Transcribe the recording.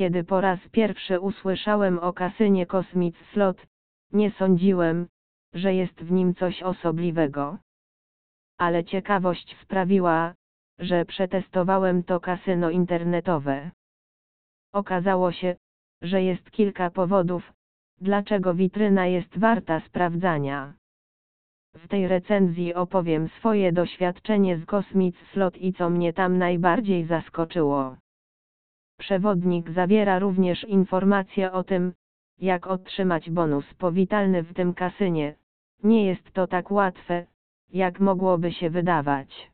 Kiedy po raz pierwszy usłyszałem o kasynie Cosmic Slot, nie sądziłem, że jest w nim coś osobliwego. Ale ciekawość sprawiła, że przetestowałem to kasyno internetowe. Okazało się, że jest kilka powodów, dlaczego witryna jest warta sprawdzania. W tej recenzji opowiem swoje doświadczenie z Cosmic Slot i co mnie tam najbardziej zaskoczyło. Przewodnik zawiera również informacje o tym, jak otrzymać bonus powitalny w tym kasynie. Nie jest to tak łatwe, jak mogłoby się wydawać.